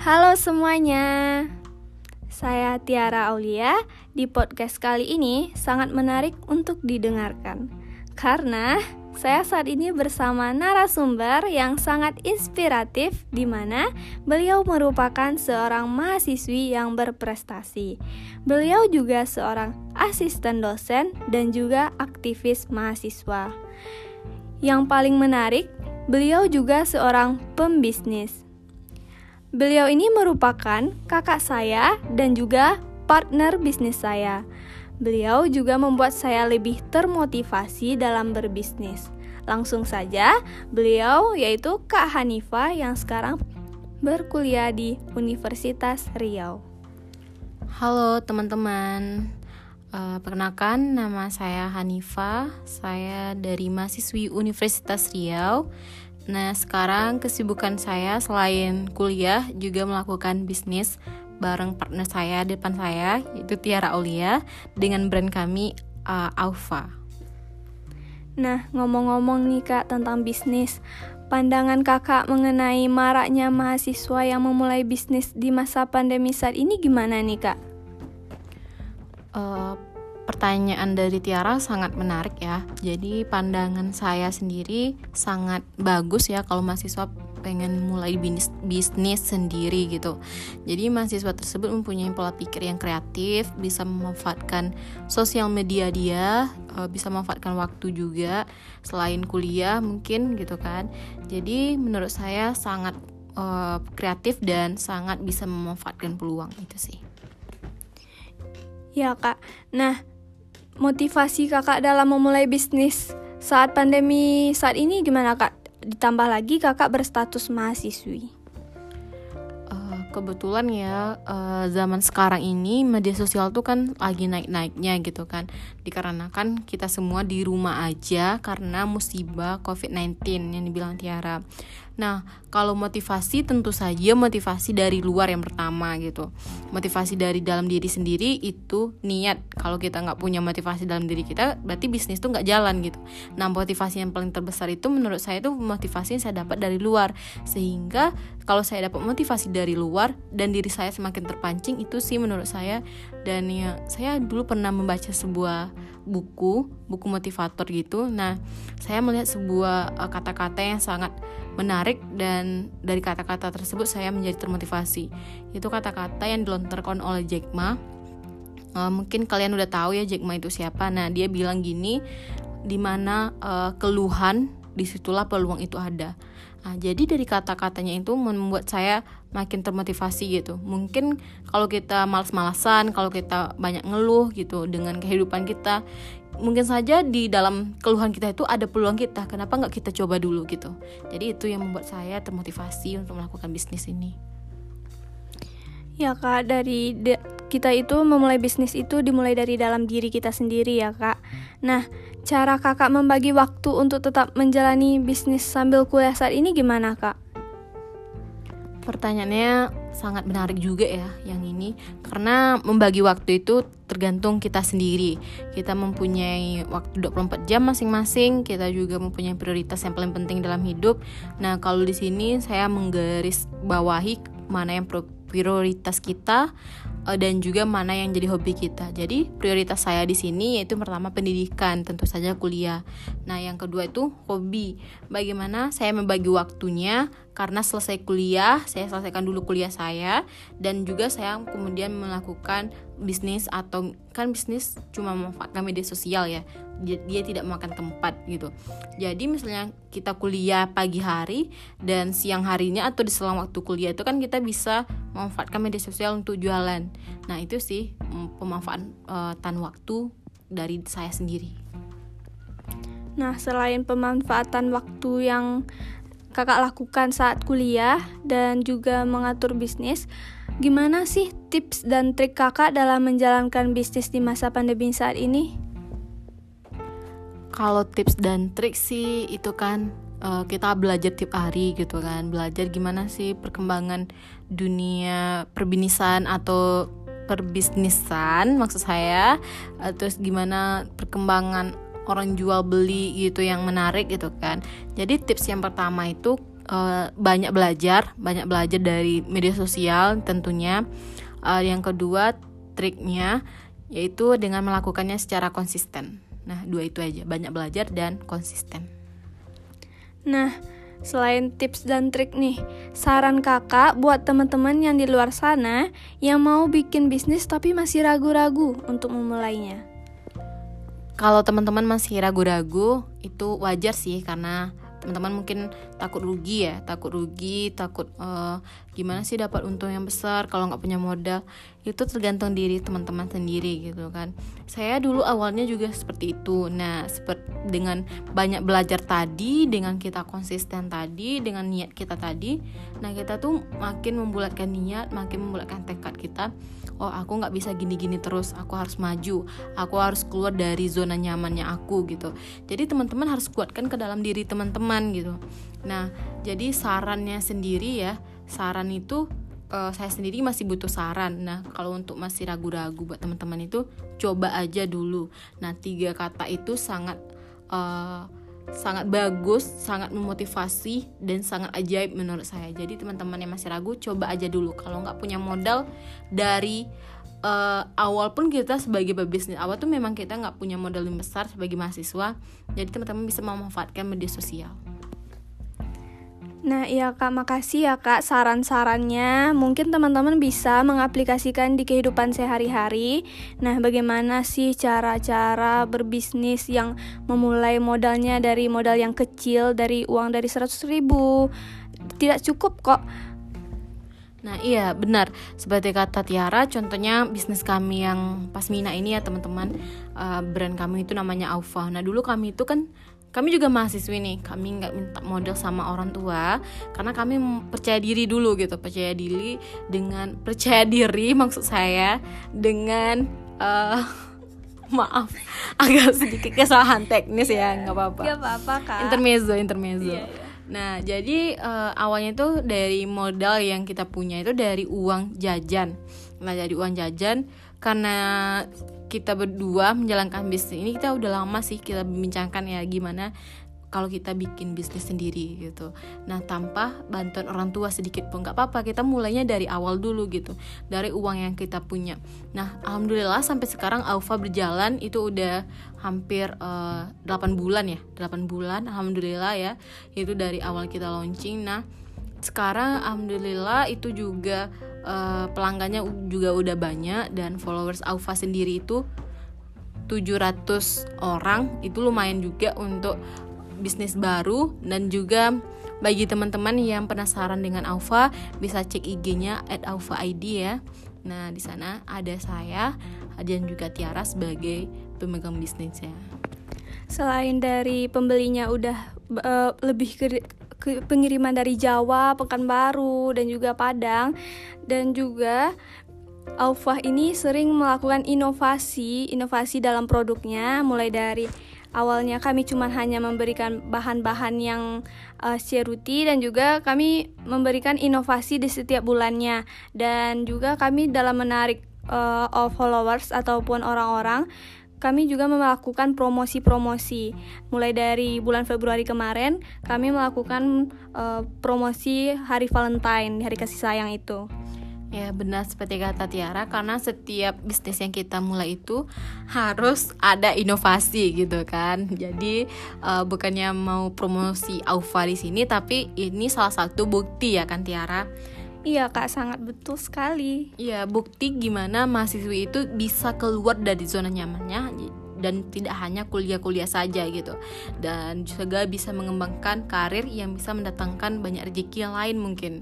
Halo semuanya, saya Tiara Aulia. Di podcast kali ini sangat menarik untuk didengarkan karena saya saat ini bersama narasumber yang sangat inspiratif, di mana beliau merupakan seorang mahasiswi yang berprestasi. Beliau juga seorang asisten dosen dan juga aktivis mahasiswa. Yang paling menarik, beliau juga seorang pembisnis. Beliau ini merupakan kakak saya dan juga partner bisnis saya. Beliau juga membuat saya lebih termotivasi dalam berbisnis. Langsung saja, beliau yaitu Kak Hanifa yang sekarang berkuliah di Universitas Riau. Halo teman-teman, uh, perkenalkan nama saya Hanifa, saya dari mahasiswi Universitas Riau Nah, sekarang kesibukan saya selain kuliah juga melakukan bisnis bareng partner saya depan saya yaitu Tiara Aulia dengan brand kami uh, Alpha. Nah, ngomong-ngomong nih Kak tentang bisnis, pandangan Kakak mengenai maraknya mahasiswa yang memulai bisnis di masa pandemi saat ini gimana nih Kak? Uh, pertanyaan dari Tiara sangat menarik ya. Jadi pandangan saya sendiri sangat bagus ya kalau mahasiswa pengen mulai bisnis, bisnis sendiri gitu. Jadi mahasiswa tersebut mempunyai pola pikir yang kreatif, bisa memanfaatkan sosial media dia, eh, bisa memanfaatkan waktu juga selain kuliah mungkin gitu kan. Jadi menurut saya sangat uh, kreatif dan sangat bisa memanfaatkan peluang itu sih. Ya kak. Nah motivasi kakak dalam memulai bisnis saat pandemi saat ini gimana kak? Ditambah lagi kakak berstatus mahasiswi. Kebetulan ya uh, zaman sekarang ini media sosial tuh kan lagi naik-naiknya gitu kan. Dikarenakan kita semua di rumah aja karena musibah COVID-19 yang dibilang Tiara. Nah, kalau motivasi tentu saja motivasi dari luar yang pertama gitu. Motivasi dari dalam diri sendiri itu niat. Kalau kita nggak punya motivasi dalam diri kita, berarti bisnis tuh nggak jalan gitu. Nah, motivasi yang paling terbesar itu menurut saya itu motivasi yang saya dapat dari luar. Sehingga kalau saya dapat motivasi dari luar dan diri saya semakin terpancing itu sih menurut saya. Dan ya saya dulu pernah membaca sebuah buku buku motivator gitu. Nah saya melihat sebuah uh, kata-kata yang sangat menarik dan dari kata-kata tersebut saya menjadi termotivasi. Itu kata-kata yang dilontarkan oleh Jack Ma. Uh, mungkin kalian udah tahu ya Jack Ma itu siapa. Nah dia bilang gini di mana uh, keluhan di situlah peluang itu ada Nah, jadi dari kata-katanya itu membuat saya makin termotivasi gitu. Mungkin kalau kita malas-malasan, kalau kita banyak ngeluh gitu dengan kehidupan kita, mungkin saja di dalam keluhan kita itu ada peluang kita. Kenapa nggak kita coba dulu gitu? Jadi itu yang membuat saya termotivasi untuk melakukan bisnis ini. Ya kak, dari kita itu memulai bisnis itu dimulai dari dalam diri kita sendiri ya kak. Nah, cara kakak membagi waktu untuk tetap menjalani bisnis sambil kuliah saat ini gimana kak? Pertanyaannya sangat menarik juga ya yang ini karena membagi waktu itu tergantung kita sendiri. Kita mempunyai waktu 24 jam masing-masing, kita juga mempunyai prioritas yang paling penting dalam hidup. Nah, kalau di sini saya menggaris bawahi mana yang prioritas kita uh, dan juga mana yang jadi hobi kita. Jadi prioritas saya di sini yaitu pertama pendidikan, tentu saja kuliah. Nah, yang kedua itu hobi. Bagaimana saya membagi waktunya karena selesai kuliah, saya selesaikan dulu kuliah saya dan juga saya kemudian melakukan bisnis atau kan bisnis cuma memanfaatkan media sosial ya dia, dia tidak makan tempat gitu. Jadi misalnya kita kuliah pagi hari dan siang harinya atau di selang waktu kuliah itu kan kita bisa memanfaatkan media sosial untuk jualan. Nah itu sih mm, pemanfaatan uh, waktu dari saya sendiri. Nah selain pemanfaatan waktu yang kakak lakukan saat kuliah dan juga mengatur bisnis Gimana sih tips dan trik kakak dalam menjalankan bisnis di masa pandemi saat ini? Kalau tips dan trik sih itu kan uh, kita belajar tiap hari gitu kan belajar gimana sih perkembangan dunia perbinisan atau perbisnisan maksud saya uh, terus gimana perkembangan orang jual beli gitu yang menarik gitu kan jadi tips yang pertama itu uh, banyak belajar, banyak belajar dari media sosial tentunya. Uh, yang kedua triknya yaitu dengan melakukannya secara konsisten. Nah, dua itu aja, banyak belajar dan konsisten. Nah, selain tips dan trik nih, saran kakak buat teman-teman yang di luar sana yang mau bikin bisnis tapi masih ragu-ragu untuk memulainya. Kalau teman-teman masih ragu-ragu, itu wajar sih karena teman-teman mungkin takut rugi ya takut rugi takut uh, gimana sih dapat untung yang besar kalau nggak punya modal. Itu tergantung diri teman-teman sendiri gitu kan. Saya dulu awalnya juga seperti itu. Nah seperti dengan banyak belajar tadi dengan kita konsisten tadi dengan niat kita tadi nah kita tuh makin membulatkan niat makin membulatkan tekad kita oh aku nggak bisa gini-gini terus aku harus maju aku harus keluar dari zona nyamannya aku gitu jadi teman-teman harus kuatkan ke dalam diri teman-teman gitu nah jadi sarannya sendiri ya saran itu uh, saya sendiri masih butuh saran. Nah, kalau untuk masih ragu-ragu buat teman-teman itu coba aja dulu. Nah, tiga kata itu sangat uh, sangat bagus, sangat memotivasi dan sangat ajaib menurut saya. Jadi teman-teman yang masih ragu coba aja dulu. Kalau nggak punya modal dari uh, awal pun kita sebagai pebisnis awal tuh memang kita nggak punya modal yang besar sebagai mahasiswa. Jadi teman-teman bisa memanfaatkan media sosial. Nah, iya Kak, makasih ya Kak saran-sarannya. Mungkin teman-teman bisa mengaplikasikan di kehidupan sehari-hari. Nah, bagaimana sih cara-cara berbisnis yang memulai modalnya dari modal yang kecil, dari uang dari 100 ribu? Tidak cukup kok. Nah iya benar seperti kata Tiara contohnya bisnis kami yang Pasmina ini ya teman-teman uh, brand kami itu namanya Aufa. Nah dulu kami itu kan kami juga mahasiswi nih kami nggak minta modal sama orang tua karena kami percaya diri dulu gitu percaya diri dengan percaya diri maksud saya dengan uh, maaf agak sedikit kesalahan teknis ya nggak apa-apa. Nggak apa-apa kak. Intermezzo intermezzo. Iya, iya. nah jadi uh, awalnya tuh dari modal yang kita punya itu dari uang jajan. Nah dari uang jajan karena kita berdua menjalankan bisnis ini kita udah lama sih kita bincangkan ya gimana kalau kita bikin bisnis sendiri gitu. Nah tanpa bantuan orang tua sedikit pun nggak apa-apa kita mulainya dari awal dulu gitu dari uang yang kita punya. Nah alhamdulillah sampai sekarang Alfa berjalan itu udah hampir uh, eh, 8 bulan ya 8 bulan alhamdulillah ya itu dari awal kita launching. Nah sekarang alhamdulillah itu juga uh, pelanggannya juga udah banyak dan followers Aufa sendiri itu 700 orang itu lumayan juga untuk bisnis baru dan juga bagi teman-teman yang penasaran dengan Aufa bisa cek IG-nya @aufa_id ya. Nah, di sana ada saya dan juga Tiara sebagai pemegang bisnisnya. Selain dari pembelinya udah uh, lebih pengiriman dari Jawa, Pekanbaru, dan juga Padang. Dan juga Aufah ini sering melakukan inovasi, inovasi dalam produknya, mulai dari awalnya kami cuma hanya memberikan bahan-bahan yang uh, seruti dan juga kami memberikan inovasi di setiap bulannya dan juga kami dalam menarik uh, followers ataupun orang-orang kami juga melakukan promosi-promosi. Mulai dari bulan Februari kemarin, kami melakukan uh, promosi Hari Valentine, Hari Kasih Sayang itu. Ya benar seperti kata Tiara karena setiap bisnis yang kita mulai itu harus ada inovasi gitu kan. Jadi uh, bukannya mau promosi Aufa di sini tapi ini salah satu bukti ya kan Tiara Iya kak sangat betul sekali. Iya bukti gimana mahasiswi itu bisa keluar dari zona nyamannya dan tidak hanya kuliah-kuliah saja gitu dan juga bisa mengembangkan karir yang bisa mendatangkan banyak rezeki yang lain mungkin.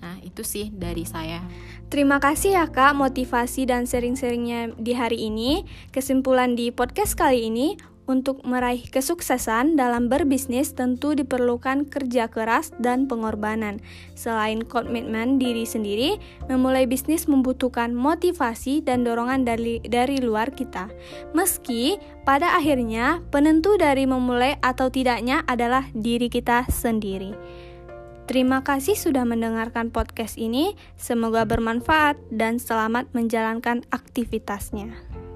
Nah itu sih dari saya. Terima kasih ya kak motivasi dan sering-seringnya di hari ini. Kesimpulan di podcast kali ini untuk meraih kesuksesan dalam berbisnis tentu diperlukan kerja keras dan pengorbanan. Selain komitmen diri sendiri, memulai bisnis membutuhkan motivasi dan dorongan dari, dari luar kita. Meski pada akhirnya penentu dari memulai atau tidaknya adalah diri kita sendiri. Terima kasih sudah mendengarkan podcast ini. Semoga bermanfaat dan selamat menjalankan aktivitasnya.